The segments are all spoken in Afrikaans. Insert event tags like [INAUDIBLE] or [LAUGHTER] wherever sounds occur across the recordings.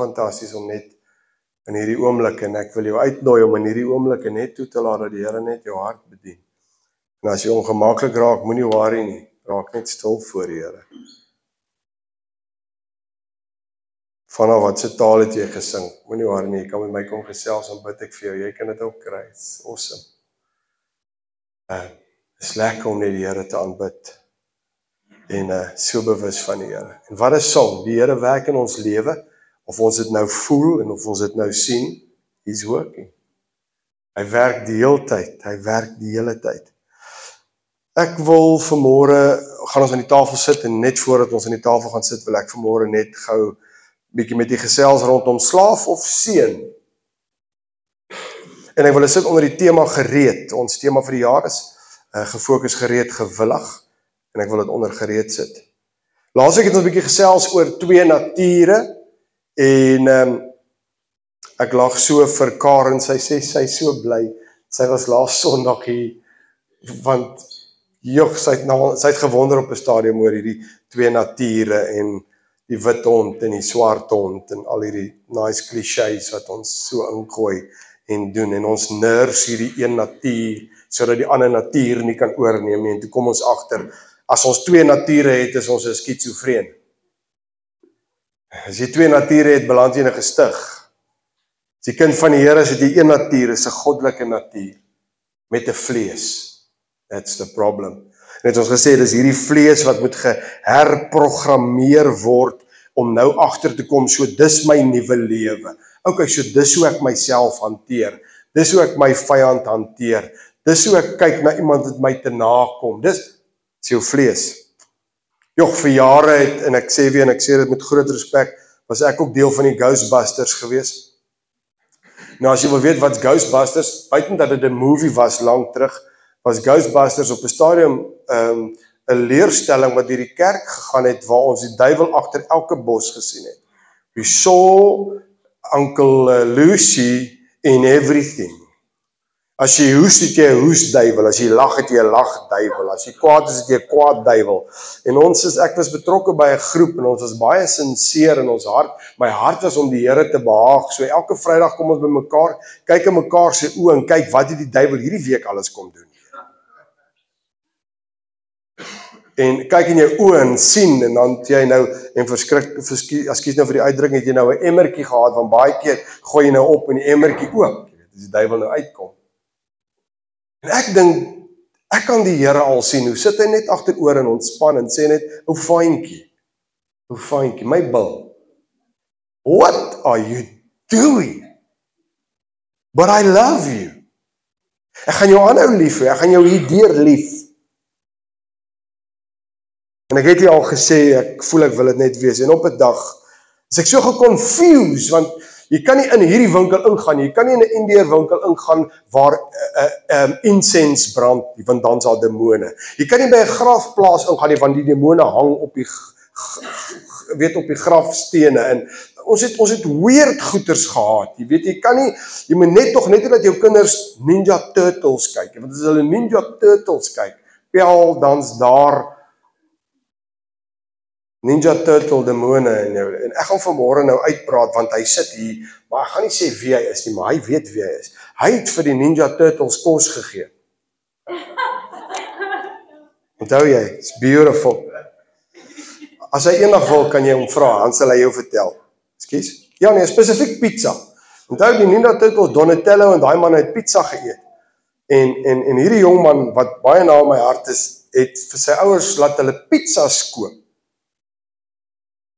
Fantasties om net in hierdie oomblik en ek wil jou uitnooi om in hierdie oomblik net toe te laat dat die Here net jou hart bedien. En as jy ongemaklik raak, moenie worry nie. Raak net stil voor die Here. Vanaf wat se taal het jy gesing? Moenie worry nie, jy kan met my kom gesels en bid ek vir jou. Jy kan dit ook kry. Awesome. Uh, is lekker om net die Here te aanbid en uh so bewus van die Here. En wat 'n song, die Here werk in ons lewe of ons dit nou voel en of ons dit nou sien, he's working. Hy werk die hele tyd. Hy werk die hele tyd. Ek wil vanmôre gaan ons aan die tafel sit en net voordat ons aan die tafel gaan sit, wil ek vanmôre net gou bietjie met u gesels rondom slaaf of seun. En ek wil sit onder die tema gereed. Ons tema vir die jaar is uh, gefokus gereed gewillig en ek wil dit onder gereed sit. Laasweek het ons 'n bietjie gesels oor twee nature en ehm um, ek lag so vir Karen, sy sê sy so bly. Sy was laas Sondag hier want jog sy het nou sy het gewonder op 'n stadium oor hierdie twee nature en die wit hond en die swart hond en al hierdie nice klisjées wat ons so ingooi en doen en ons nurse hierdie een natuur sodat die ander natuur nie kan oorneem nie en toe kom ons agter as ons twee nature het, is ons 'n skitsofreen. As jy twee nature het, beland jy 'n gestig. As jy kind van die Here is, het jy een natuur, 'n goddelike natuur met 'n vlees. That's the problem. Net ons gesê dis hierdie vlees wat moet geherprogrammeer word om nou agter te kom so dis my nuwe lewe. Okay, so dis hoe ek myself hanteer. Dis hoe ek my vyand hanteer. Dis hoe ek kyk na iemand wat my te nakom. Dis is jou vlees. Jog vir jare het en ek sê weer en ek sê dit met groot respek, was ek ook deel van die Ghostbusters gewees. Nou as jy wil weet wat Ghostbusters, buiten dat dit 'n movie was lank terug, was Ghostbusters op 'n stadium ehm um, 'n leerstelling wat deur die kerk gegaan het waar ons die duiwel agter elke bos gesien het. We saw Uncle uh, Lucy in everything. As jy hoes, het jy hoes duiwel. As jy lag, het jy lag duiwel. As jy kwaad is, het jy kwaad duiwel. En ons is ek was betrokke by 'n groep en ons was baie sinseer in ons hart. My hart was om die Here te behaag. So elke Vrydag kom ons bymekaar, kyk in mekaar se oë en kyk wat het die duiwel hierdie week alles kom doen. En kyk in jou oë en sien en dan jy nou en verskrik ekskuus nou vir die uitdrukking het jy nou 'n emmertjie gehad want baie keer gooi jy nou op en die emmertjie oop. Jy weet, as die duiwel nou uitkom. En ek dink ek kan die Here al sien. Hoe sit hy net agteroor en ontspan en sê net, "O fyntjie. O fyntjie, my bil. What are you doing? But I love you. Ek gaan jou aanhou lief hê. Ek gaan jou hier deur lief." En ek het jy al gesê ek voel ek wil dit net wees en op 'n dag is ek so geconfused want Jy kan nie in hierdie winkel ingaan nie. Jy kan nie in 'n Indiër winkel ingaan waar 'n uh, um incense brand, want dan's daar demone. Jy kan nie by 'n grafplaas ingaan nie want die demone hang op die weet op die grafstene en ons het ons het weird goeters gehad. Jy weet jy kan nie jy moet net tog net dat jou kinders Ninja Turtles kyk. Want as hulle Ninja Turtles kyk, pel dan's daar Ninja Turtle demone in jou en ek gaan vanmôre nou uitpraat want hy sit hier, maar ek gaan nie sê wie hy is nie, maar hy weet wie hy is. Hy het vir die Ninja Turtles kos gegee. Onthou jy, it's beautiful. As hy eendag wil kan jy hom vra, dan sal hy jou vertel. Ekskuus. Ja nee, spesifiek pizza. Onthou die Ninja Turtles Donatello en daai man het pizza geëet. En en en hierdie jong man wat baie na my hart is, het vir sy ouers laat hulle pizza skoop.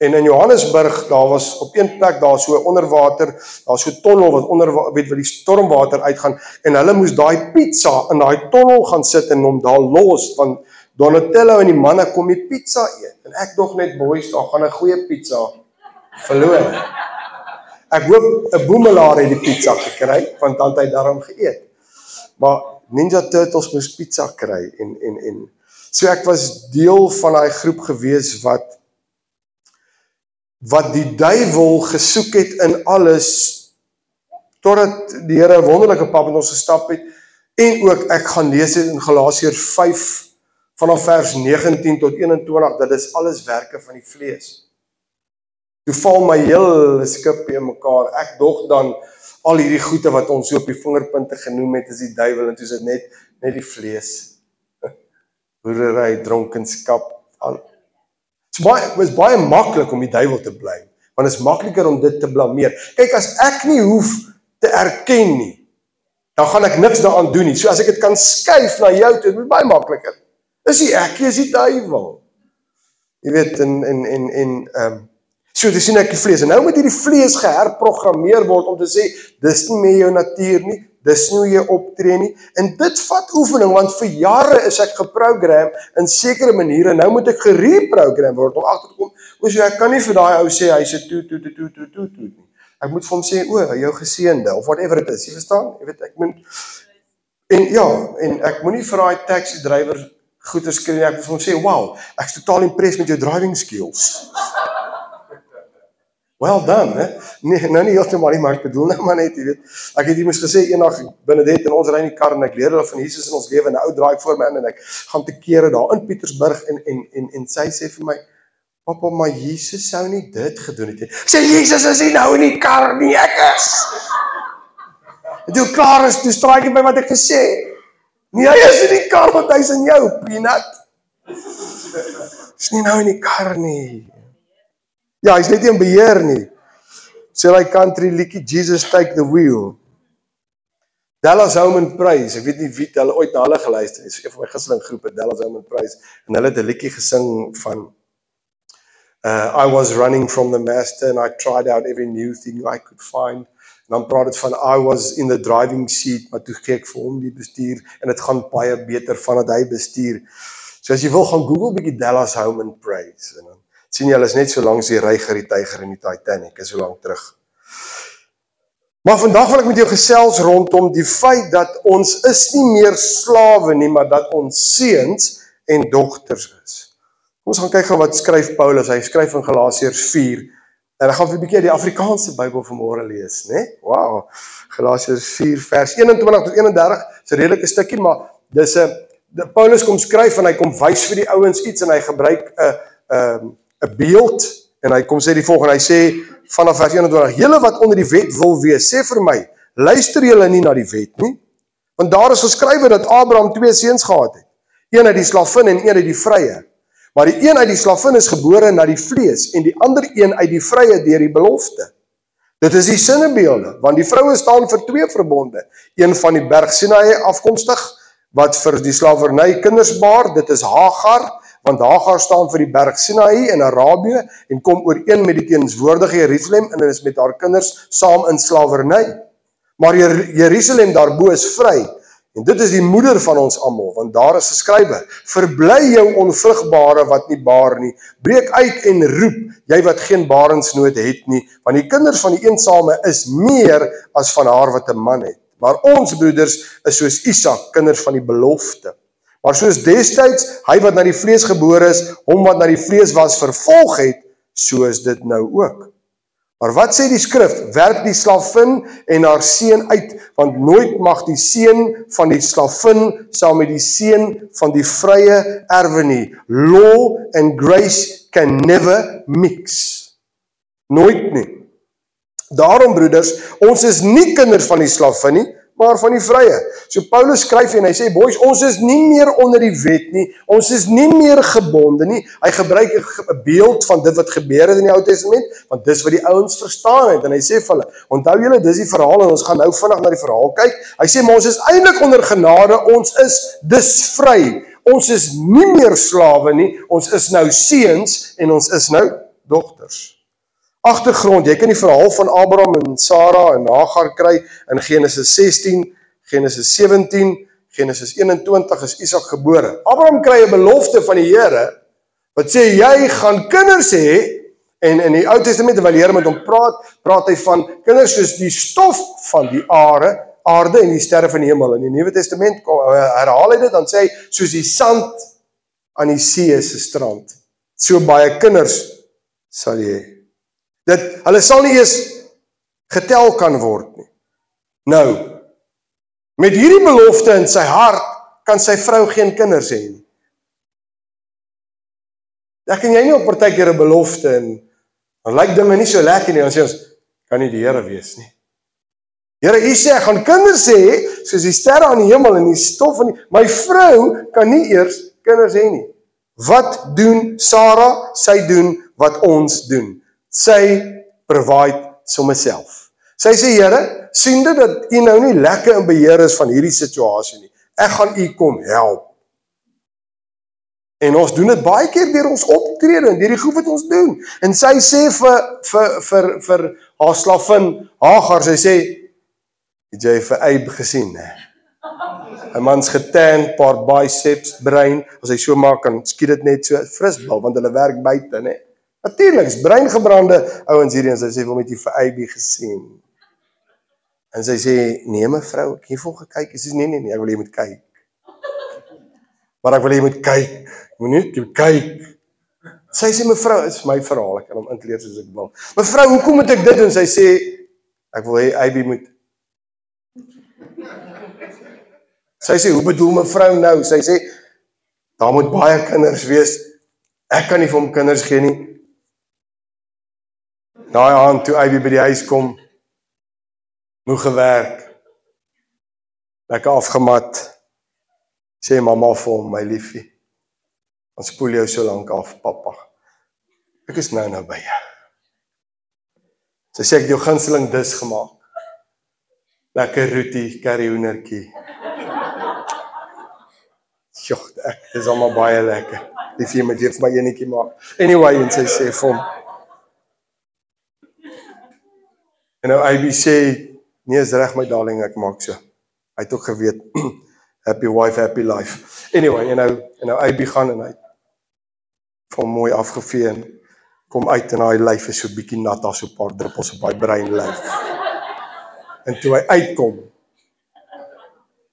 En in Johannesburg, daar was op een plek daar so onderwater, daar so tonnel wat onder weet wat die stormwater uitgaan en hulle moes daai pizza in daai tonnel gaan sit en hom daar los van Donatello en die manne kom die pizza eet. En ek dog net boys, daar gaan 'n goeie pizza verloor. Ek hoop 'n boemelaar het die pizza gekry want dan het hy daarom geëet. Maar Ninja Turtles moes pizza kry en en en so ek was deel van daai groep gewees wat wat die duiwel gesoek het in alles totdat die Here 'n wonderlike pad met ons gestap het en ook ek gaan lees in Galasiërs 5 vanaf vers 19 tot 21 dat dis alles werke van die vlees. Toe val my hele skip in mekaar. Ek dog dan al hierdie goeie wat ons so op die vingerpunte genoem het is die duiwel en toe is dit net net die vlees. [LAUGHS] Boerery, dronkenskap. Al. Dit baie was baie maklik om die duiwel te bly, want dit is makliker om dit te blameer. Kyk as ek nie hoef te erken nie, dan gaan ek niks daaraan doen nie. So as ek dit kan skuif na jou toe, dit is baie makliker. Is nie ek, is die duiwel. Jy weet en en en en ehm um, So dis sien ek die vlees. En nou moet hierdie vlees geherprogrammeer word om te sê dis nie meer jou natuur nie, dis nie hoe jy optree nie. En dit vat oefening want vir jare is ek geprogram in sekere maniere. Nou moet ek gereprogram word om agter te kom. Oos jy kan nie vir daai ou sê hy's 'n toe toe toe toe toe toe toe nie. Ek moet vir hom sê o, jou geseënde of whatever dit is. Jy verstaan? Jy weet ek moet en ja, en ek moenie vir daai taxi drywer goeie skree ek moet vir hom sê, "Wow, ek's totaal impressed met jou driving skills." Well done, hè. Nee, nou nie heeltemal nie, maar ek bedoel net maar net, jy weet. Ek het iemand gesê eendag binne dit in ons ry in die kar en ek leer hulle van Jesus in ons lewe en 'n ou draai voor my in en ek gaan te kere daar in Pietersburg en en en en sy sê vir my Pappa, maar Jesus sou nie dit gedoen het nie. Sê Jesus is nie nou in die kar nie, ek is. En toe klaar is, toe straai ek by wat ek gesê. Nee, hy is in die kar want hy's in jou, peanut. Is nie nou in die kar nie. Ja, hy's net nie in beheer nie. Sê hy country liedjie Jesus take the wheel. Dallas Home and Praise. Ek weet nie wie hulle ooit na hulle geluister het. Dis een van my gunsteling groepe Dallas Home and Praise en hulle het 'n liedjie gesing van uh I was running from the master and I tried out every new thing I could find. En dan praat dit van I was in the driving seat, maar toe kyk vir hom die bestuur en dit gaan baie beter vandat hy bestuur. So as jy wil gaan Google bietjie Dallas Home and Praise en dan sien jy hulle is net so langs die Ryger die Tiger en die Titanic is so lank terug. Maar vandag wil ek met jou gesels rondom die feit dat ons is nie meer slawe nie, maar dat ons seuns en dogters is. Kom ons gaan kyk gou wat skryf Paulus. Hy skryf in Galasiërs 4 en ek gaan vir 'n bietjie die Afrikaanse Bybel vanmôre lees, né? Wow. Galasiërs 4 vers 21 tot 31. Dis 'n redelike stukkie, maar dis 'n Paulus kom skryf en hy kom wys vir die ouens iets en hy gebruik 'n 'n 'n beeld en hy kom sê die volgende, hy sê vanaf vers 21: "Julle wat onder die wet wil wees, sê vir my, luister julle nie na die wet nie? Want daar is geskrywe dat Abraham twee seuns gehad het, een uit die slavin en een uit die vrye. Maar die een uit die slavin is gebore na die vlees en die ander een uit die vrye deur die belofte." Dit is die sinnebeelde, want die vroue staan vir twee verbonde, een van die berg Sinai afkomstig wat vir die slawerny kinders baar, dit is Hagar want Hagar staan vir die berg Sinai in Arabië en kom ooreen met die teenswoordige Jerusalem en is met haar kinders saam in slawerny. Maar Jer Jerusalem daarbo is vry en dit is die moeder van ons almal want daar is geskrywe: Verbly jou onvrugbare wat nie baar nie, breek uit en roep, jy wat geen barensnood het nie, want die kinders van die eensame is meer as van haar wat 'n man het. Maar ons broeders is soos Isak, kinders van die belofte. Maar soos destyds hy wat na die vlees gebore is, hom wat na die vlees was vervolg het, so is dit nou ook. Maar wat sê die skrif? Werp die slavin en haar seun uit, want nooit mag die seun van die slavin saam met die seun van die vrye erwe nie. Law and grace can never mix. Nooit nie. Daarom broeders, ons is nie kinders van die slavin nie, maar van die vrye. So Paulus skryf en hy sê boys, ons is nie meer onder die wet nie. Ons is nie meer gebonde nie. Hy gebruik 'n beeld van dit wat gebeur het in die Ou Testament, want dis wat die ouens verstaan het en hy sê vir hulle, onthou julle, dis die verhaal en ons gaan nou vinnig na die verhaal kyk. Hy sê maar ons is eintlik onder genade, ons is dus vry. Ons is nie meer slawe nie. Ons is nou seuns en ons is nou dogters agtergrond. Jy kan die verhaal van Abraham en Sara en Hagar kry in Genesis 16, Genesis 17, Genesis 21 is Isak gebore. Abraham kry 'n belofte van die Here wat sê jy gaan kinders hê en in die Ou Testament terwyl die Here met hom praat, praat hy van kinders soos die stof van die aarde, aarde en die sterre van die hemel. In die Nuwe Testament kom herhaal hy dit dan sê hy soos die sand aan die see se strand. So baie kinders sal jy hê. Dit hulle sal nie eens getel kan word nie. Nou met hierdie belofte in sy hart kan sy vrou geen kinders hê nie. Dan kan jy nie op partykeer 'n belofte en Dan lyk dinge nie so lekker nie, dan sê ons kan nie die Here wees nie. Here, U sê ek gaan kinders hê soos die sterre aan die hemel en die stof van die my vrou kan nie eers kinders hê nie. Wat doen Sara? Sy doen wat ons doen. Sy provide sommer self. Sy sê Here, sien dit dat U nou nie lekker in beheer is van hierdie situasie nie. Ek gaan U kom help. En ons doen dit baie keer deur ons optrede en deur die goed wat ons doen. En sy sê vir vir vir vir haar slavin Hagar, sy sê het jy vir Abe gesien, hè? 'n Man's getan, paar biceps, brein, as hy so maak kan skiet dit net so frisbal want hulle werk buite, hè? Natuurlik, is breingebrande ouens hierdie en sy sê wil met jy vir Abe gesien. En sy sê nee mevrou, ek het vol gekyk. Sy sê nee nee nee, ek wil jy moet kyk. Maar ek wil jy moet kyk. Moenie net kyk. Sy sê mevrou, is my verhaal, ek kan hom inkleer soos ek wil. Mevrou, hoekom moet ek dit doen? Sy sê ek wil hê Abby moet [LAUGHS] Sy sê, "Hoe bedoel mevrou nou?" Sy sê, "Daar moet baie kinders wees. Ek kan nie vir hom kinders gee nie." Daai aand toe Abby by die huis kom, moeg gewerk. Lekker afgemat. Sê mamma vir hom, "My liefie, Ons spoel jou so lank af, pappa. Ek is nou nou by jou. Sy sê ek het jou gunsteling dis gemaak. Lekker rootie, curry hoendertjie. Jogg, ek dis almal baie lekker. Die vir my vir my enetjie maak. Anyway, en sy sê vir hom. En nou ABC, nee, is reg my darling, ek maak so. Hy het ook geweet [CLEARS THROAT] happy wife, happy life. Anyway, en nou en nou AB gaan en hy van mooi afgevee en kom uit en daai lyf is so bietjie nat, daar so 'n paar druppels op daai brein lyf. En toe hy uitkom,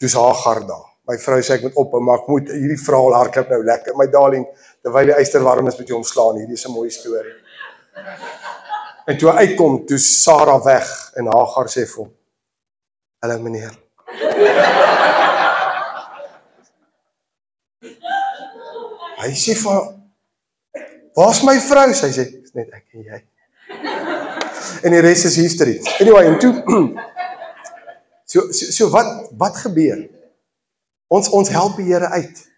dis haar garda. My vrou sê ek moet op, maar ek moet hierdie verhaal hardloop nou lekker. My darling, terwyl die yster warm is met jou omslaan, hierdie is 'n mooi storie. En toe uitkom, toe Sarah weg en Hagar sê vir hom: "Hallo meneer." [LAUGHS] Hy sê vir Waar's my vrou? Sy sê, "Dis net ek en jy." [LAUGHS] En die res is history. Anyway, en toe [CLEARS THROAT] so so, so wat wat gebeur? Ons ons help die Here uit.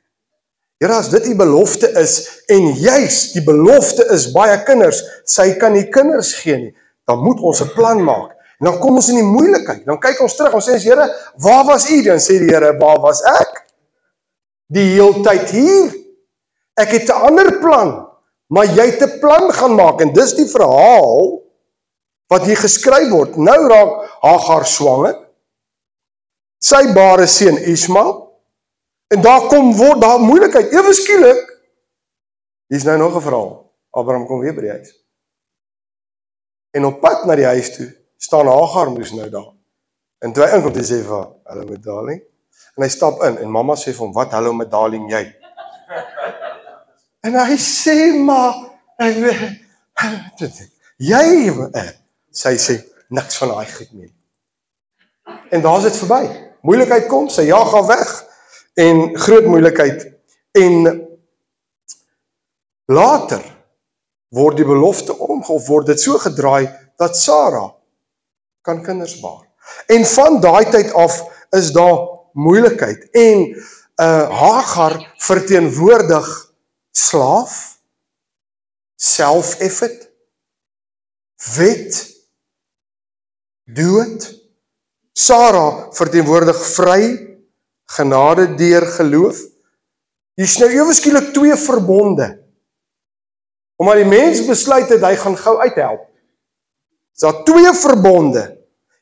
Here as dit u belofte is en juis die belofte is baie kinders, sy kan nie kinders gee nie, dan moet ons 'n plan maak. En dan kom ons in die moeilikheid. Dan kyk ons terug, ons sê as Here, waar was u? Dan sê die Here, waar was ek? Die heeltyd hier. Ek het 'n ander plan. Maar jy het 'n plan gaan maak en dis die verhaal wat hier geskryf word. Nou raak Hagar swanger. Sy bare seun Ismael. En daar kom word daar moeilikheid. Ewe skielik hier's nou nog 'n verhaal. Abraham kom weer by die huis. En op pad na die huis toe staan Hagar moes nou daar. En toe hy inkom, dis hy vir hallo met darling. En hy stap in en mamma sê vir hom, "Wat hallo met darling jy?" En hy sê maar [LAUGHS] jy sy sê niks van daai goed nie. En daar's dit verby. Moeilikheid kom, sy ja gaan weg en groot moeilikheid en later word die belofte omgehof word dit so gedraai dat Sara kan kinders baar. En van daai tyd af is daar moeilikheid en uh Hagar verteenwoordig slaaf self-effort wet dood Sara verteenwoordig vry genade deur geloof. Hier's nou ewe skielik twee verbonde. Omdat die mens besluit het hy gaan gou uithelp. Is daar twee verbonde.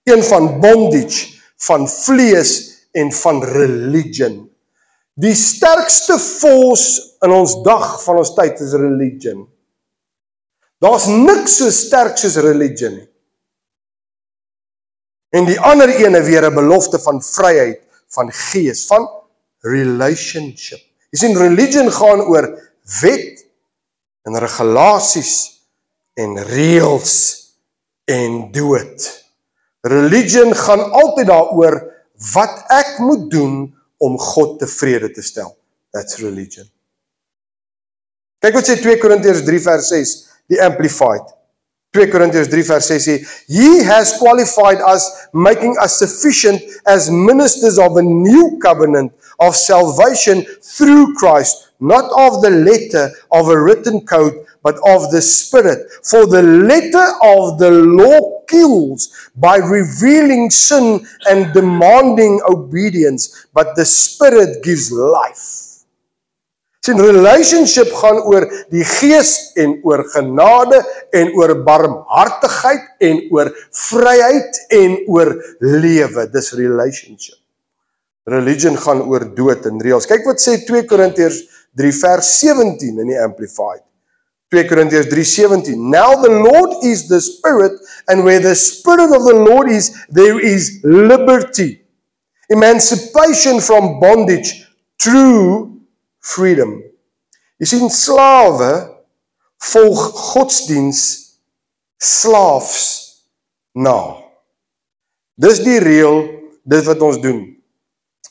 Een van bondage van vlees en van religion. Die sterkste force in ons dag van ons tyd is religion. Daar's niks so sterk soos religion nie. En die ander ene weer 'n belofte van vryheid van gees, van relationship. Jy sien religion gaan oor wet en regulasies en reëls en dood. Religion gaan altyd daaroor wat ek moet doen om God tevrede te stel. That's religion. Kyk wat sê 2 Korintiërs 3 vers 6, die amplified. 2 Korintiërs 3 vers 6 sê, "He has qualified us, making us sufficient as ministers of a new covenant of salvation through Christ, not of the letter of a written code, but of the spirit. For the letter of the law kills by revealing sin and demanding obedience, but the spirit gives life." Sien relationship gaan oor die gees en oor genade en oor barmhartigheid en oor vryheid en oor lewe. Dis relationship. Religion gaan oor dood en reëls. Kyk wat sê 2 Korintiërs 3 vers 17 in die amplified. 2 Korintiërs 3:17 Now the Lord is the spirit and where the spirit of the Lord is there is liberty emancipation from bondage true freedom. Jy sien slawe volg godsdiens slaafs na. Dis die reël dit wat ons doen.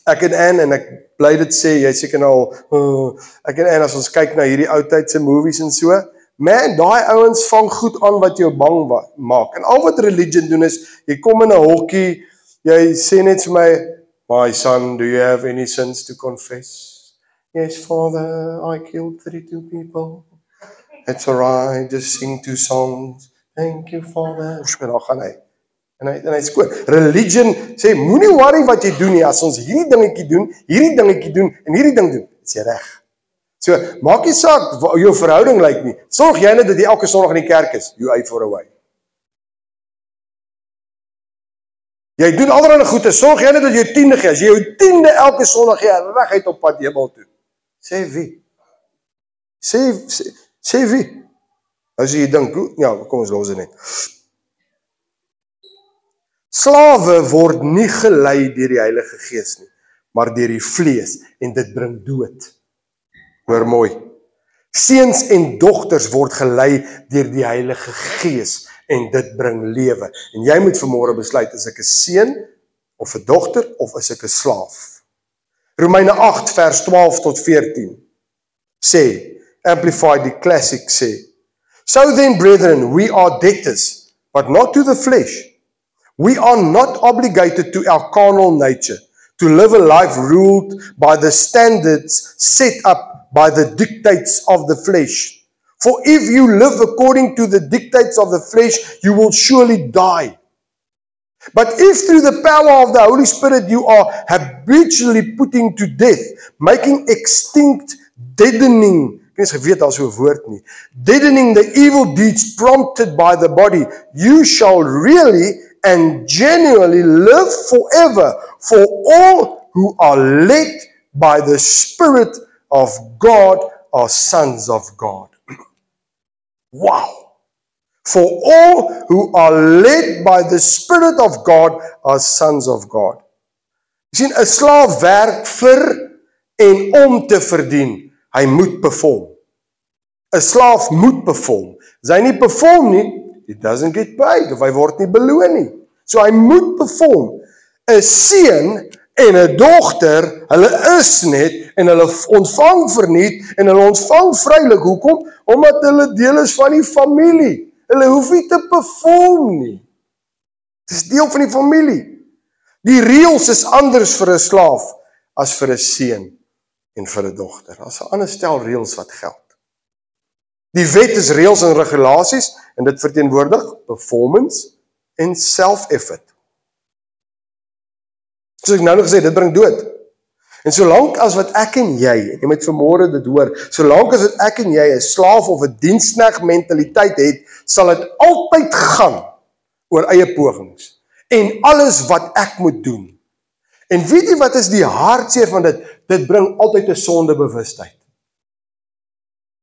Ek en Ann en ek bly dit sê jy seker nou al oh, ek en Ann as ons kyk na hierdie ou tyd se movies en so, man, daai ouens vang goed aan wat jou bang maak. En al wat religion doen is jy kom in 'n hokkie, jy sê net vir my, "My son, do you have any sins to confess?" Yes, Father, I killed 32 people. It's alright, just sing two songs. Thank you, Father. Ons moet daar gaan hy. En hy en hy skoon. Religion sê moenie worry wat jy doen nie as ons hierdie dingetjie doen, hierdie dingetjie doen en hierdie ding doen. Dis reg. So, maak nie saak hoe jou verhouding lyk nie. Sorg jy net dat jy elke Sondag in die kerk is. You eye for a way. Jy doen alreeds goeie. Sorg jy net dat jy 10de gee. As jy jou 10de elke Sondag gee, reguit op pad hemel toe. Sê wie? As jy dink, ja, kom ons los dit net. Slawe word nie gelei deur die Heilige Gees nie, maar deur die vlees en dit bring dood. Hoor mooi. Seuns en dogters word gelei deur die Heilige Gees en dit bring lewe. En jy moet vanmôre besluit is ek 'n seun of 'n dogter of is ek 'n slaaf? Romeine 8 vers 12 tot 14 sê amplified die classic sê So then brethren we are debtors but not to the flesh. We are not obligated to our carnal nature to live a life ruled by the standards set up by the dictates of the flesh. For if you live according to the dictates of the flesh you will surely die But if through the power of the Holy Spirit you are habitually putting to death, making extinct, deadening, het geweet daar's so 'n woord nie. Deadening the evil deeds prompted by the body, you shall really and genuinely live forever for all who are led by the Spirit of God are sons of God. [CLEARS THROAT] wow. For all who are led by the Spirit of God are sons of God. Jy sien 'n slaaf werk vir en om te verdien. Hy moet perform. 'n Slaaf moet perform. As hy nie perform nie, he doesn't get paid of hy word nie beloon nie. So hy moet perform. 'n Seun en 'n dogter, hulle is net en hulle ontvang verniet en hulle ontvang vrylik. Hoekom? Omdat hulle deel is van die familie. Hulle hoef nie te perform nie. Dit is deel van die familie. Die reëls is anders vir 'n slaaf as vir 'n seun en vir 'n dogter. Daar's 'n ander stel reëls wat geld. Die wet is reëls en regulasies en dit verteenwoordig performance en self-effort. Soos ek nou nog gesê, dit bring dood. En solank as wat ek en jy, jy moet vanmôre dit hoor, solank as wat ek en jy 'n slaaf of 'n dienskneg mentaliteit het, sal dit altyd gaan oor eie pogings en alles wat ek moet doen. En weet jy wat is die hartseer van dit? Dit bring altyd 'n sondebewustheid.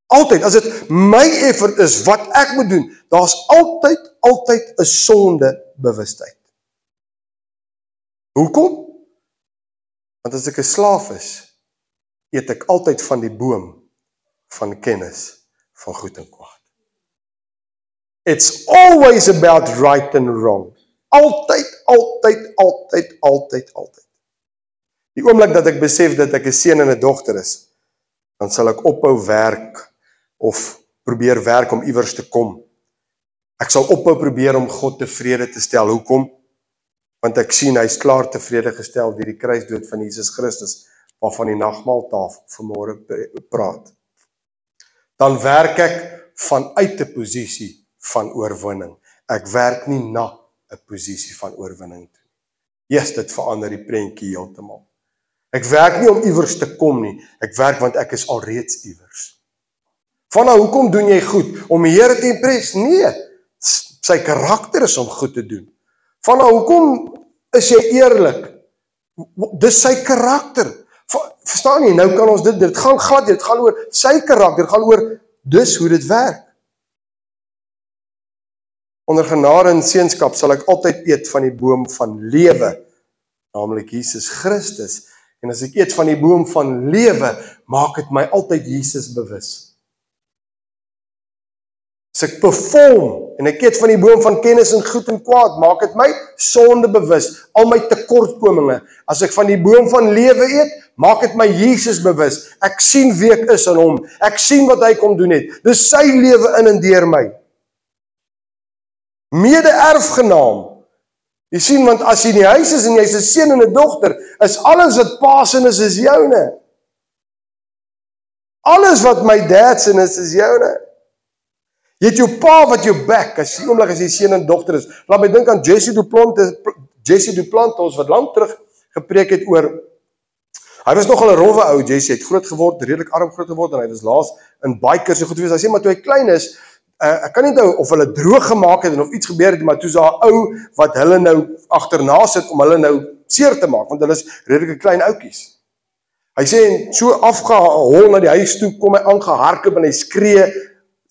Altyd as dit my effort is wat ek moet doen, daar's altyd altyd 'n sondebewustheid. Hoekom? Want as ek 'n slaaf is, eet ek altyd van die boom van kennis van goed en kwaad. It's always about right and wrong. Altyd, altyd, altyd, altyd, altyd. Die oomblik dat ek besef dat ek 'n seun en 'n dogter is, dan sal ek ophou werk of probeer werk om iewers te kom. Ek sal ophou probeer om God tevrede te stel. Hoekom? Want ek sien hy's klaar tevrede gestel deur die kruisdood van Jesus Christus waarvan die nagmaaltafel vanmôre praat. Dan werk ek vanuit 'n posisie van oorwinning. Ek werk nie na 'n posisie van oorwinning toe nie. Jesus, dit verander die prentjie heeltemal. Ek werk nie om iewers te kom nie. Ek werk want ek is alreeds iewers. Vanna hoekom doen jy goed? Om die Here te impres? Nee. Sy karakter is om goed te doen. Vanna hoekom is jy eerlik? Dis sy karakter. Verstaan jy? Nou kan ons dit dit gaan glad, dit gaan oor sy karakter, gaan oor dis hoe dit werk. Onder genade en seënskap sal ek altyd eet van die boom van lewe, naamlik Jesus Christus. En as ek eet van die boom van lewe, maak dit my altyd Jesus bewus. As ek perform en ek eet van die boom van kennis en goed en kwaad, maak dit my sonde bewus, al my tekortkominge. As ek van die boom van lewe eet, maak dit my Jesus bewus. Ek sien wie ek is in hom. Ek sien wat hy kom doen het. Dis sy lewe in en deur my mede-erfgenaam. Jy sien want as jy in die huis is en jy's 'n seun en 'n dogter, is alles wat pa se is is joune. Alles wat my dad se is is joune. Jy het jou pa wat jou back as jy oomblik as jy seun en dogter is. Laat my dink aan Jesse Duplantis Jesse Duplantis wat lank terug gepreek het oor Hy was nogal 'n rowwe ou Jesse, het groot geword, redelik arm groot geword en hy was laas in bikers so goed gewees. Hy sê maar toe hy klein is, uh, ek kan nie onthou of hulle droog gemaak het en of iets gebeur het maar toe is daar 'n ou wat hulle nou agterna sit om hulle nou seer te maak want hulle is redelike klein ouetjies. Hy sê so afgehol na die huis toe kom hy aangehardloop en hy skree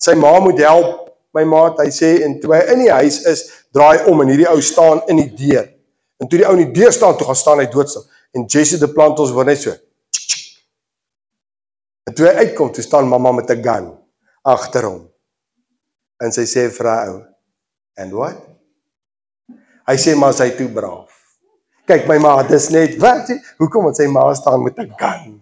sy ma moet help my maat hy sê en toe hy in die huis is draai om en hierdie ou staan in die deur. En toe die ou in die deur staan toe gaan staan hy doodstil en Jesse de Plantos word net so. En toe hy uitkom toe staan mamma met 'n gun agter hom. En sy sê vir haar ou, "And what?" Hy sê maar sy toe braaf. Kyk my ma, dis net wat hoekom want sy ma staan met 'n gun.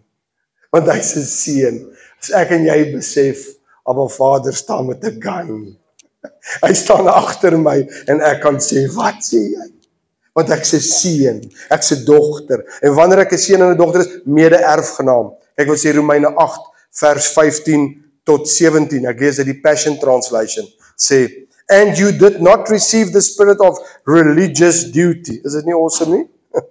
Want hy's 'n seun. As ek en jy besef, Abba Vader staan met 'n gun. Hy staan agter my en ek kan sê, "Wat sê jy?" Want ek se seun, ek se dogter. En wanneer ek 'n seun en 'n dogter is, mede-erfgenaam. Kyk wat sê Romeine 8 vers 15 tot 17. Ek lees uit die Passion Translation. Sê, "And you did not receive the spirit of religious duty." Is dit nie awesome nie? [LAUGHS]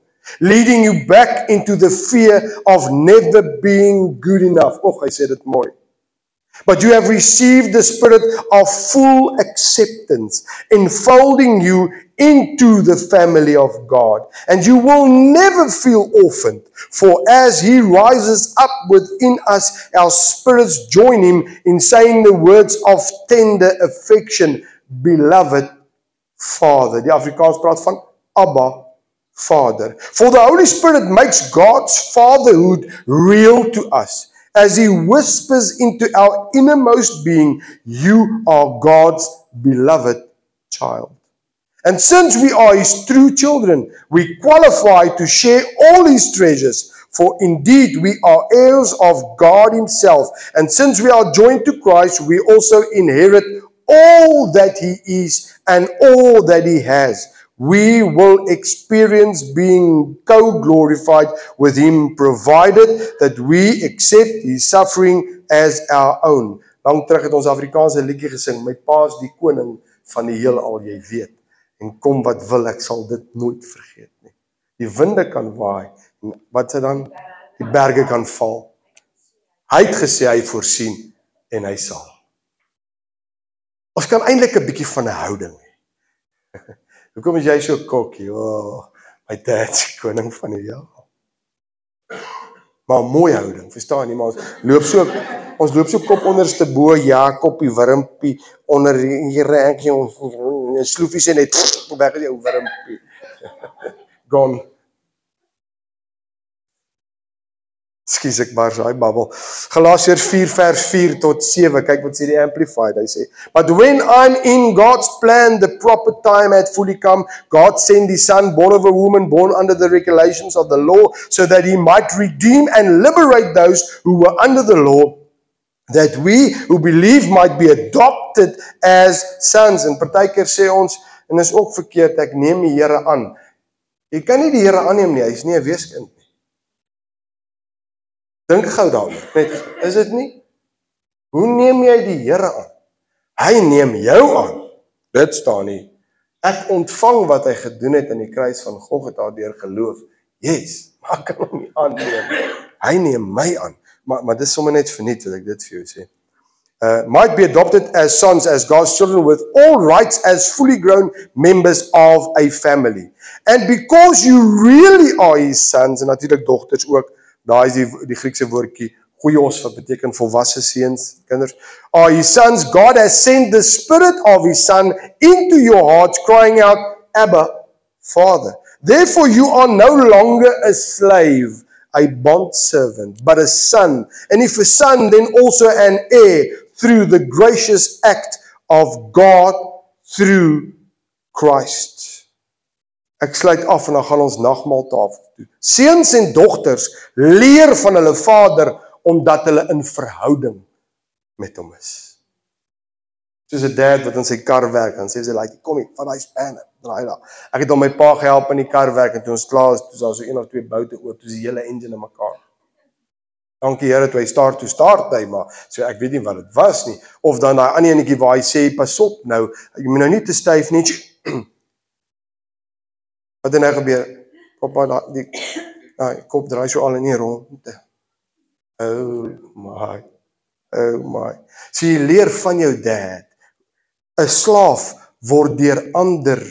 Leading you back into the fear of never being good enough. Och, hy sê dit mooi. But you have received the spirit of full acceptance, enfolding you into the family of God. And you will never feel orphaned, for as He rises up within us, our spirits join Him in saying the words of tender affection, Beloved Father. Die Afrikaans praat van Abba Father. For the Holy Spirit makes God's fatherhood real to us. As He whispers into our innermost being, You are God's beloved child. And since we are his true children, we qualify to share all his treasures. For indeed, we are heirs of God himself. And since we are joined to Christ, we also inherit all that he is and all that he has. We will experience being co glorified with him, provided that we accept his suffering as our own. Lang terug het ons Afrikaanse liedjie gesing, my pa's die koning van die heelal, jy weet en kom wat wil ek sal dit nooit vergeet nie. Die winde kan waai en wat se dan die berge kan val. Hy het gesê hy voorsien en hy sal. Ons kan eintlik 'n bietjie van 'n houding hê. [LAUGHS] Hoekom is jy so kokkie? O, oh, my dad's koning van die hel. Maar mooi houding, verstaan jy? Maar ons loop so ons loop so kop onderste bo Jakob die wurmpie onder die rekkie ons sloefie sê net weg die ou wurmpie. [LAUGHS] Gone. Skus ek maar daai babbel. Galasiërs 4 vers 4 tot 7. Kyk wat sê die amplified. Hy sê, "But when I'm in God's plan, the proper time had fully come. God sent his son born of a woman born under the regulations of the law so that he might redeem and liberate those who were under the law." that we who believe might be adopted as sons en partykeer sê ons en is ook verkeerd ek neem die Here aan. Jy kan nie die Here aanneem nie, hy's nie 'n weeskind nie. Dink gou daaroor. Net is dit nie? Hoe neem jy die Here aan? Hy neem jou aan. Dit staan nie. Ek ontvang wat hy gedoen het aan die kruis van Golgotha deur geloof. Yes, maar kan hom nie aanneem. Hy neem my aan. Maar maar dis sommer net verniet wat ek dit vir jou sê. Uh might be adopted as sons as God's children with all rights as fully grown members of a family. And because you really are his sons en natuurlik dogters ook, daai is die die Griekse woordjie goeios wat beteken volwasse seuns, kinders. Are his sons God has sent the spirit of his son into your hearts crying out Abba Father. Therefore you are no longer a slave a bond servant, but a son. And if a son, then also an heir through the gracious act of God through Christ. Ek sluit af en dan gaan ons nagmaaltafel toe. Seuns en dogters leer van hulle vader omdat hulle in verhouding met hom is. Soos 'n dad wat in sy kar werk en sê sy like kom hier van daai spanner draai daar. Ek het hom my pa gehelp in die kar werk en toe ons klaar is, toe was daar so een of twee boute oop, toe is die hele engine in mekaar. Dankie Here toe hy start toe start hy maar so ek weet nie wat dit was nie of dan daai ander enetjie waar hy sê pas op nou jy moet nou nie te styf nie. [CLEARS THROAT] Wat het nou gebeur? Pappa daai die daai kop draai so al in die rond. Oh my. Oh my. Sien jy leer van jou dad. 'n Slaaf word deur ander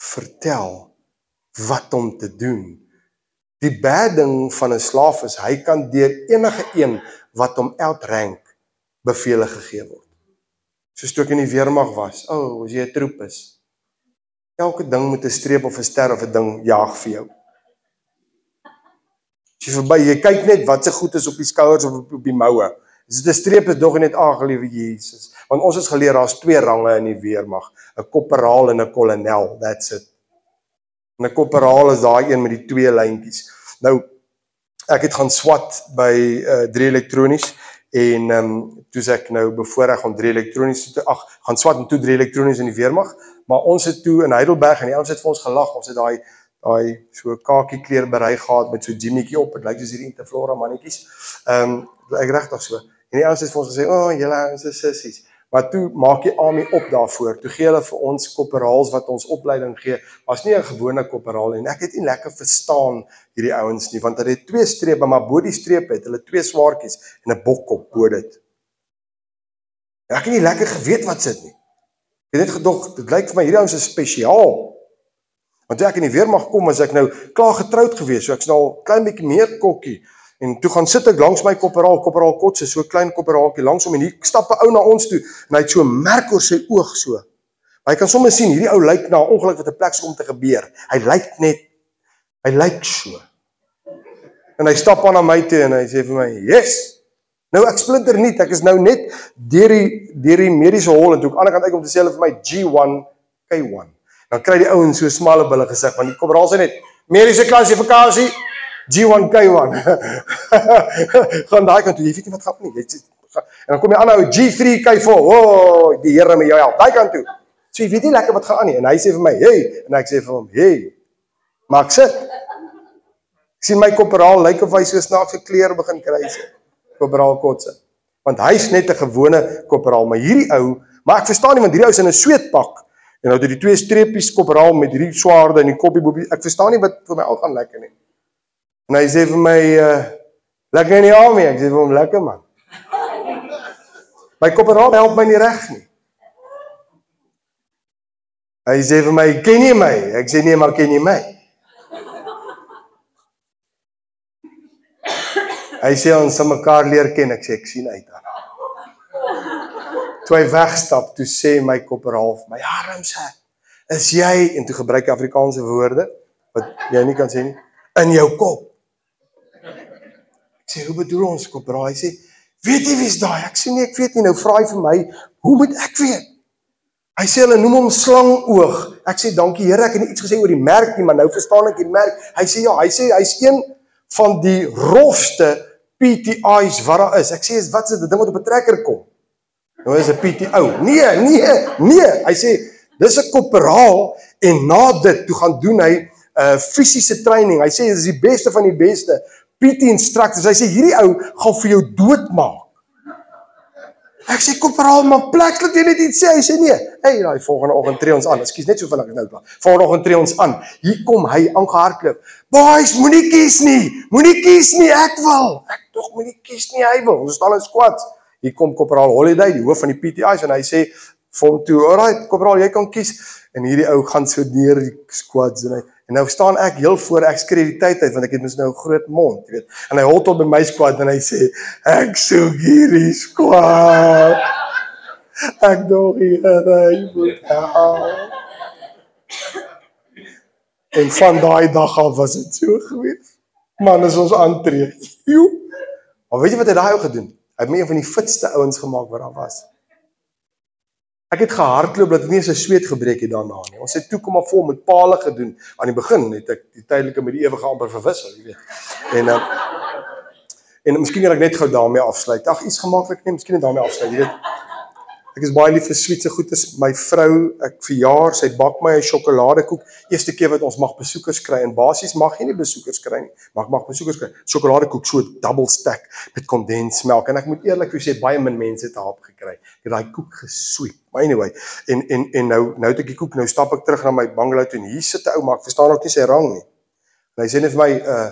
vertel wat om te doen. Die bad ding van 'n slaaf is hy kan deur enige een wat hom outrank bevele gegee word. Soos toe ek in die weermag was. O, oh, as jy 'n troep is. Elke ding moet 'n streep of 'n ster of 'n ding jaag vir jou. As jy verby, jy kyk net wat se goed is op die skouers of op die moue. Dis 'n streep is dog net aangeliewe Jesus. Want ons is geleer daar's twee range in die weermag, 'n korporaal en 'n kolonel. That's it. 'n Korporaal is daai een met die twee lyntjies. Nou ek het gaan swat by uh 3 elektronies en ehm um, toe sê ek nou bevoorreg om 3 elektronies te ag gaan swat en toe 3 elektronies in die weermag, maar ons het toe in Heidelberg en ouens het vir ons gelag. Ons het daai daai so kakie kleur berei gehad met so jimmetjie op. Dit lyk soos hierdie Interflora mannetjies. Ehm um, ek regtig so. En die ouens het vir ons gesê, "O, oh, julle ouens is sissies." Maar toe maak die army op daarvoor. Toe gee hulle vir ons korporaals wat ons opleiding gee. Was nie 'n gewone korporaal en ek het nie lekker verstaan hierdie ouens nie want hulle het twee strepe maar bo die strepe het hulle twee swaartjies en 'n bokkop bo dit. En ek het nie lekker geweet wat sit nie. Ek het net gedog dit lyk vir my hierdie ouens is spesiaal. Want toe ek in die weermag kom as ek nou klaar getroud gewees, so ek's nou al klein bietjie meer kokkie. En toe gaan sit ek langs my kopperaal, kopperaal kotse, so klein kopperaaltjie langs hom en hier stap 'n ou na ons toe en hy het so merk oor sy oog so. Maar jy kan sommer sien hierdie ou lyk na 'n ongeluk wat 'n plek kom te gebeur. Hy lyk net hy lyk so. En hy stap aan na my toe en hy sê vir my, "Yes." Nou ek splinter nie, ek is nou net deur die deur die mediese hol en toe ek aan die kant uit kom te sê hulle vir my G1 K1. Dan kry die ouens so smalle bulle gesig want die kopperaal sê net mediese klassifikasie G1K1. Van [LAUGHS] daai kant toe, jy weet nie wat gaan nie. Jy sê en dan kom jy aan nou G3K4. O, oh, die Here met jou help. Daai kant toe. So jy weet nie lekker wat gaan aan nie en hy sê vir my, "Hey," en ek sê vir hom, "Hey." Maar ek sit. Ek sien my koperaal lyk of hy so snaakse kleur begin kry sê. Koperaal kotse. Want hy's net 'n gewone koperaal, maar hierdie ou, maar ek verstaan nie want hierdie ou is in 'n sweetpak. En nou het hy die twee streepies koperaal met hierdie swaarde en die koppie bobbie. Ek verstaan nie wat vir my al gaan lekker nie. En hy sê vir my uh lekker in die army. Ek sê vir hom lekker man. My koperaal help my nie reg nie. Hy sê vir my, "Ken jy my?" Ek sê nee, maar ken jy my? Hy sê ons sal mekaar leer ken. Ek sê ek sien uit daarna. Toe hy wegstap, toe sê my koperaal vir my, "Armse, is jy?" En toe gebruik hy Afrikaanse woorde wat jy nie kan sê nie in jou kop sê hoe bedoel ons kopra? Hy sê, "Weet jy wie's daai?" Ek sê, "Nee, ek weet nie." Nou vra hy vir my, "Hoe moet ek weet?" Hy sê hulle noem hom slangoog. Ek sê, "Dankie Here, ek het nie iets gesê oor die merk nie, maar nou verstaan ek die merk." Hy sê, "Ja, hy sê hy's een van die rofste PTI's wat daar is. Ek sê is wat is dit? Ding wat op 'n trekker kom. Nou is 'n PTO. Nee, nee, nee. Hy sê dis 'n korporaal en na dit toe gaan doen hy 'n uh, fisiese training. Hy sê dis die beste van die beste. PT instructors. Hy sê hierdie ou gaan vir jou doodmaak. Ek sê korporaal, maar plek laat jy net sê. Hy sê nee. Hey, daai volgende oggend tree ons aan. Ekskuus net so vinnig nou. Volgende oggend tree ons aan. Hier kom hy aangehardloop. Boys, moenie kies nie. Moenie kies nie. Ek wil. Ek tog moenie kies nie. Hy wil. Ons staan in squads. Hier kom korporaal Holiday, die hoof van die PTI's en hy sê vir hom toe, "Alright, korporaal, jy kan kies." En hierdie ou gaan so deur die squads en hy En nou staan ek heel voor ek skree die tyd uit want ek het mos nou 'n groot mond, jy weet. En hy hol tot by my squad en hy sê ek soek hierdie squad. Ek dog hier hy moet help. En van daai dag af was dit so gewees. Man, as ons aantree. Jo. Maar weet jy wat hy daai ou gedoen? Hy het my een van die fitste ouens gemaak wat daar was. Ek het gehardloop dat ek nie so sweet gebreek het daarna nie. Ons het toe kom maar vol met palle gedoen. Aan die begin het ek die tydelike met die ewige amper verwissel, jy weet. En uh, en miskien kan ek net gou daarmee afsluit. Ag, iets gemaklik net, miskien net daarmee afsluit, jy weet. Ek is baie lief vir sweetse goedes. My vrou, ek verjaar, sy bak my 'n sjokoladekoek. Eerste keer wat ons mag besoekers kry en basies mag jy nie besoekers kry nie. Mag mag besoekers kry. Sjokoladekoek so double stack met kondensmelk en ek moet eerlik vir sê baie min mense het haar gekry. Ek het daai koek gesweep. Maar anyway, en en en nou nou het ek die koek, nou stap ek terug na my bungalow toe en hier sit 'n ou maar ek verstaan ook nie sy rang nie. En hy sê net vir my uh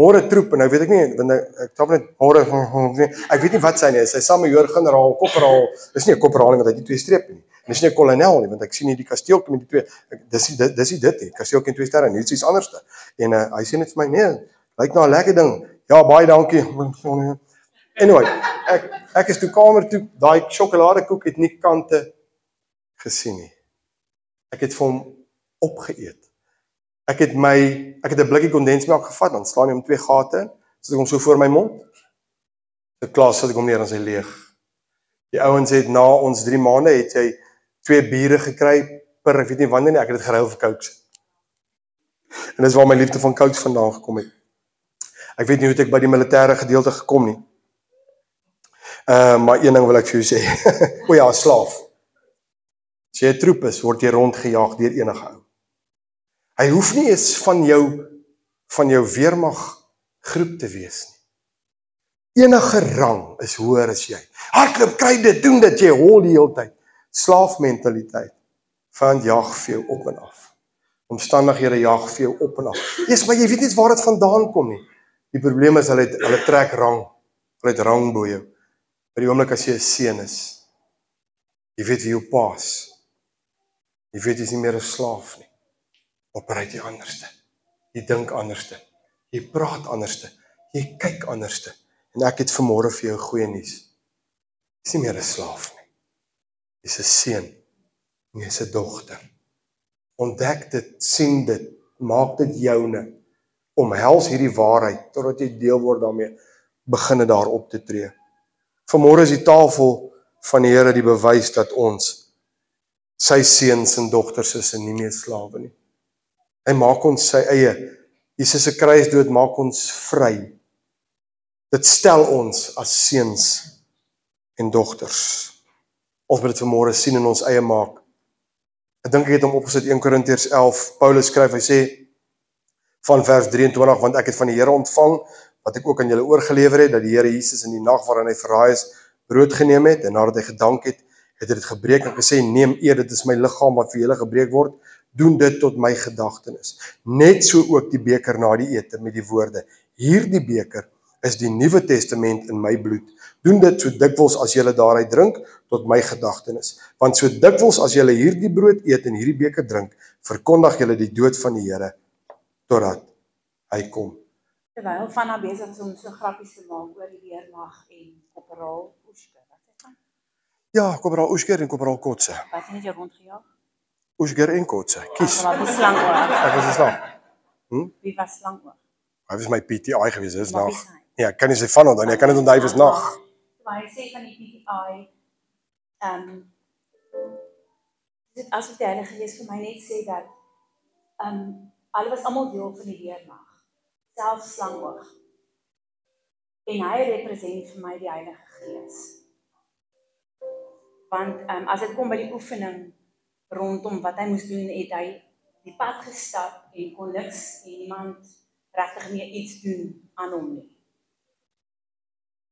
Môre troep en nou weet ek nie want ek tap net môre ek weet nie wat sy nie sy saam met hoor generaal koperaal dis nie 'n koperaal nie want hy het twee strepe nie. En dis nie 'n kolonel nie want ek sien nie die kasteeltjie met die twee ek, dis nie dis nie dit nie. Kasteeltjie en twee sterre nie dis iets anderste en uh, hy sê net vir my nee lyk na 'n lekker ding. Ja baie dankie. [LAUGHS] Anyway ek ek is toe kamer toe. Daai sjokoladekoek het nie kante gesien nie. Ek het vir hom opgeëet Ek het my ek het 'n blikkie kondensmelk gevat, dan slaan jy hom twee gate in, sit ek hom so voor my mond. Dit klaar sit ek hom neer en hy leeg. Die ouens het na ons 3 maande het jy twee biere gekry per ek weet nie wanneer nie, ek het dit geruil vir Coke. En dis waar my liefde van Coke vandaan gekom het. Ek weet nie hoe ek by die militêre gedeelte gekom nie. Ehm uh, maar een ding wil ek vir jou sê. [LAUGHS] o ja, slaaf. As jy 'n troep is, word jy rondgejaag deur enige ou. Hy hoef nie eens van jou van jou weermag groep te wees nie. Enige rang is hoër as jy. Hardloop, kry dit, doen dit, jy hol die hele tyd. Slaafmentaliteit. Van jag vir jou op en af. Omstandighede jag vir jou op en af. Jesus, maar jy weet nie waar dit vandaan kom nie. Die probleem is hulle het, hulle trek rang. Hulle het rang bo jou. By die oomblik as jy 'n seun is, jy weet wie jou pa is. Jy weet jy's nie meer 'n slaaf nie opreik jy anderste. Jy dink anderste. Jy praat anderste. Jy kyk anderste. En ek het vanmôre vir jou goeie nuus. Jy's nie meer 'n slaaf nie. Jy's 'n seun. Jy's 'n dogter. Ontdek dit, sien dit, maak dit joune. Omhels hierdie waarheid totdat jy deel word daarmee beginne daar op te tree. Vanmôre is die tafel van die Here die bewys dat ons sy seuns en dogters is en nie meer slawe nie. Hy maak ons sy eie. Jesus se kruisdood maak ons vry. Dit stel ons as seuns en dogters. Ons moet dit vanmôre sien en ons eie maak. Ek dink ek het hom opgesit 1 Korintiërs 11. Paulus skryf, hy sê van vers 23 want ek het van die Here ontvang wat ek ook aan julle oorgelewer het dat die Here Jesus in die nag waarin hy verraai is brood geneem het en nadat hy gedank het, het hy dit gebreek en gesê neem eet dit is my liggaam wat vir julle gebreek word doen dit tot my gedagtenis. Net so ook die beker na die ete met die woorde: Hierdie beker is die Nuwe Testament in my bloed. Doen dit so dikwels as jy daaruit drink tot my gedagtenis. Want so dikwels as jy hierdie brood eet en hierdie beker drink, verkondig jy die dood van die Here totdat hy kom. Terwyl van na besig is om so grappies te maak oor die weermag en koperaal Oesker, wat sê jy? Ja, koperaal Oesker en koperaal Kotse. Wat het jy rondgejaag? Oesger en Kotse. Kies. Wat was slang oor? Ek was slang. Hm? Wie was slang oor? Hy was my PTI gewees, dis nag. Ja, kan jy sê van onthou nie, ek kan dit onthou was nag. Maar hy sê van die PTI ehm um, dit asof die Heilige Gees vir my net sê dat ehm um, hulle was almal deel van die weermag. Selfs slang oor. En hy representeer vir my die Heilige Gees. Want ehm um, as dit kom by die oefening rondom wat hy moes doen, het hy die pad gestap en kon niks en niemand regtig meer iets doen aan hom nie.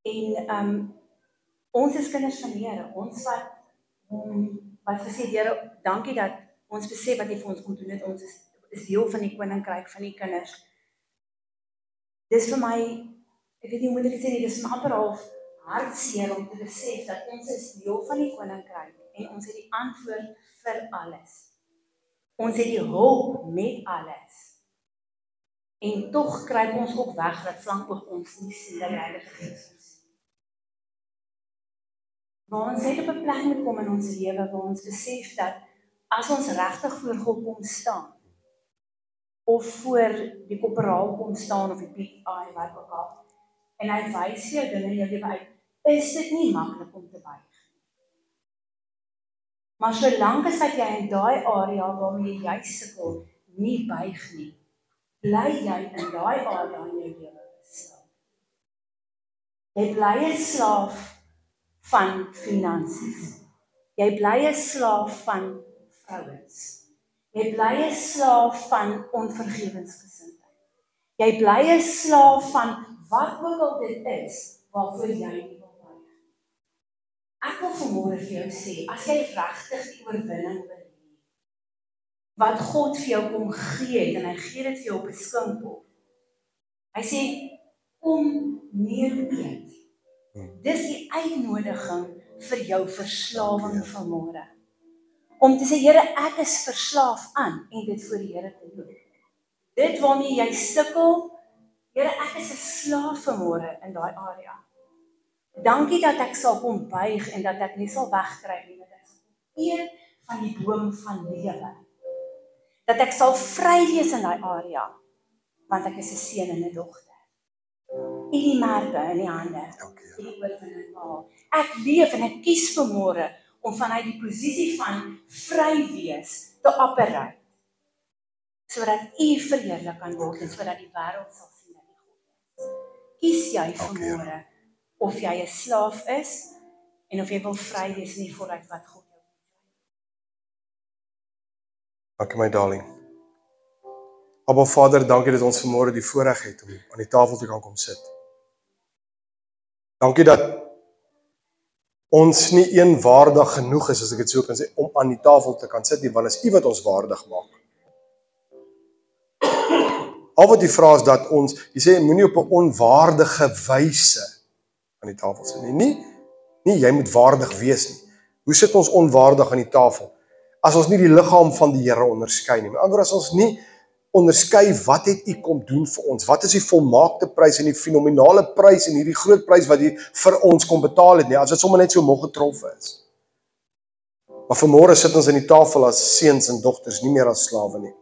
En ehm um, ons is kinders van die Here. Ons wat hom wat gesê Here, dankie dat ons besef wat hy vir ons kom doen het. Ons is is deel van die koninkryk van die kinders. Dis vir my ek weet nie hoe moet ek sê nie, dis amper half hartseer om te besef dat ons is deel van die koninkryk en ons het die antwoord vir alles. Ons het die hulp met alles. En tog kruip ons ook weg dat flank oog ons nie sien dat die Heilige Gees is. Maar ons het op 'n plek moet kom in ons lewe waar ons besef dat as ons regtig voor God kom staan of voor die koperaal kom staan of die PI wat ook al en hy wys jou dinge in jou lewe uit, is dit nie maklik om te nie. Maar solank as wat jy in daai area waarmee jy sukkel, nie buig nie, bly jy in daai area in jou lewe slaaf. Jy bly 'n slaaf van finansies. Jy bly 'n slaaf van vrouens. Jy bly 'n slaaf van onvergewensgesindheid. Jy bly 'n slaaf van wat ook al dit is waarvoor jy nie. Ek wil vanmôre vir jou sê, as jy regtig die oorwinning wil wat God vir jou kom gee het en hy gee dit vir jou op 'n skinkbord. Hy sê kom neer eet. Hmm. Dis die uitnodiging vir jou verslawing van môre. Om te sê Here, ek is verslaaf aan en dit voor die Here te doen. Dit waarmee jy sukkel, Here, ek is 'n slaaf van môre in daai area. Dankie dat ek sal kom buig en dat ek nie sal wegkry nie met dit. Eet van die boom van lewe dat ek sal vry wees in daai area want ek is 'n seun en 'n dogter. U die merke in die hande. Dankie. Die oorwinning behaal. Ek leef en ek kies vir môre om vanuit die posisie van vry wees te operate sodat u verheerlik kan word en sodat die wêreld sal sien dat u God is. Kies jy vir môre of jy 'n slaaf is en of jy wil vry wees in die vooruit wat God Dankie my darling. Abba Vader, dankie dat ons vanmôre die voorreg het om aan die tafel te kan kom sit. Dankie dat ons nie een waardig genoeg is as ek dit sou kan sê om aan die tafel te kan sit nie, want is U wat ons waardig maak. Al wat U vra is dat ons, jy sê moenie op 'n onwaardige wyse aan die tafel sit nie. Nie nie jy moet waardig wees nie. Hoe sit ons onwaardig aan die tafel? as ons nie die liggaam van die Here onderskei nie. Met ander woorde as ons nie onderskei wat het U kom doen vir ons? Wat is die volmaakte prys en die fenominale prys en hierdie groot prys wat U vir ons kom betaal het nie? As dit sommer net so moeg getrof is. Maar vanmôre sit ons aan die tafel as seuns en dogters, nie meer as slawe nie.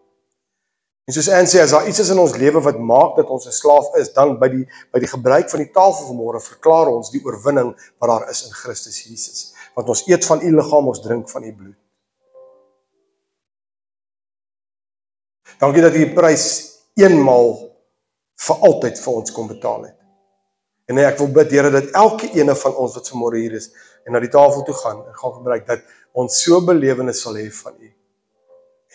En soos Anne sê, as daar iets is in ons lewe wat maak dat ons 'n slaaf is, dan by die by die gebruik van die tafel vanmôre verklaar ons die oorwinning wat daar is in Christus Jesus. Want ons eet van U liggaam, ons drink van U bloed. Dankie dat U die prys eenmal vir altyd vir ons kom betaal het. En ek wil bid Here dat elke ene van ons wat vanmôre hier is en na die tafel toe gaan en gaan gebruik dat ons so belewenis sal hê van U.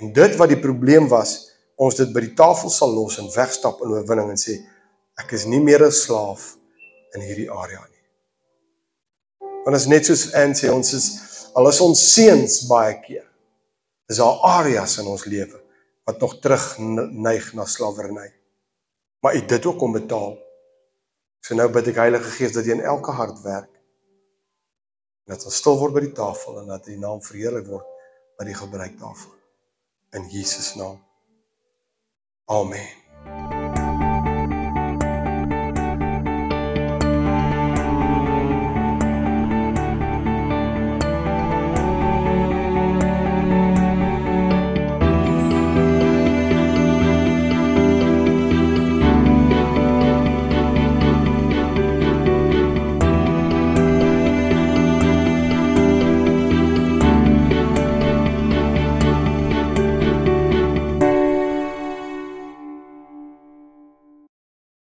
En dit wat die probleem was, ons dit by die tafel sal los en wegstap in oorwinning en sê ek is nie meer 'n slaaf in hierdie area nie. Want as net soos Anne sê, ons is al is ons seuns baie keer. Dis daar areas in ons lewe wat nog terug neig na slawerny. Maar u dit ook kom betaal. So nou bid ek Heilige Gees dat jy in elke hart werk. Dat ons stil word by die tafel en dat u naam verheerlik word by die gebruik daarvan. In Jesus naam. Amém.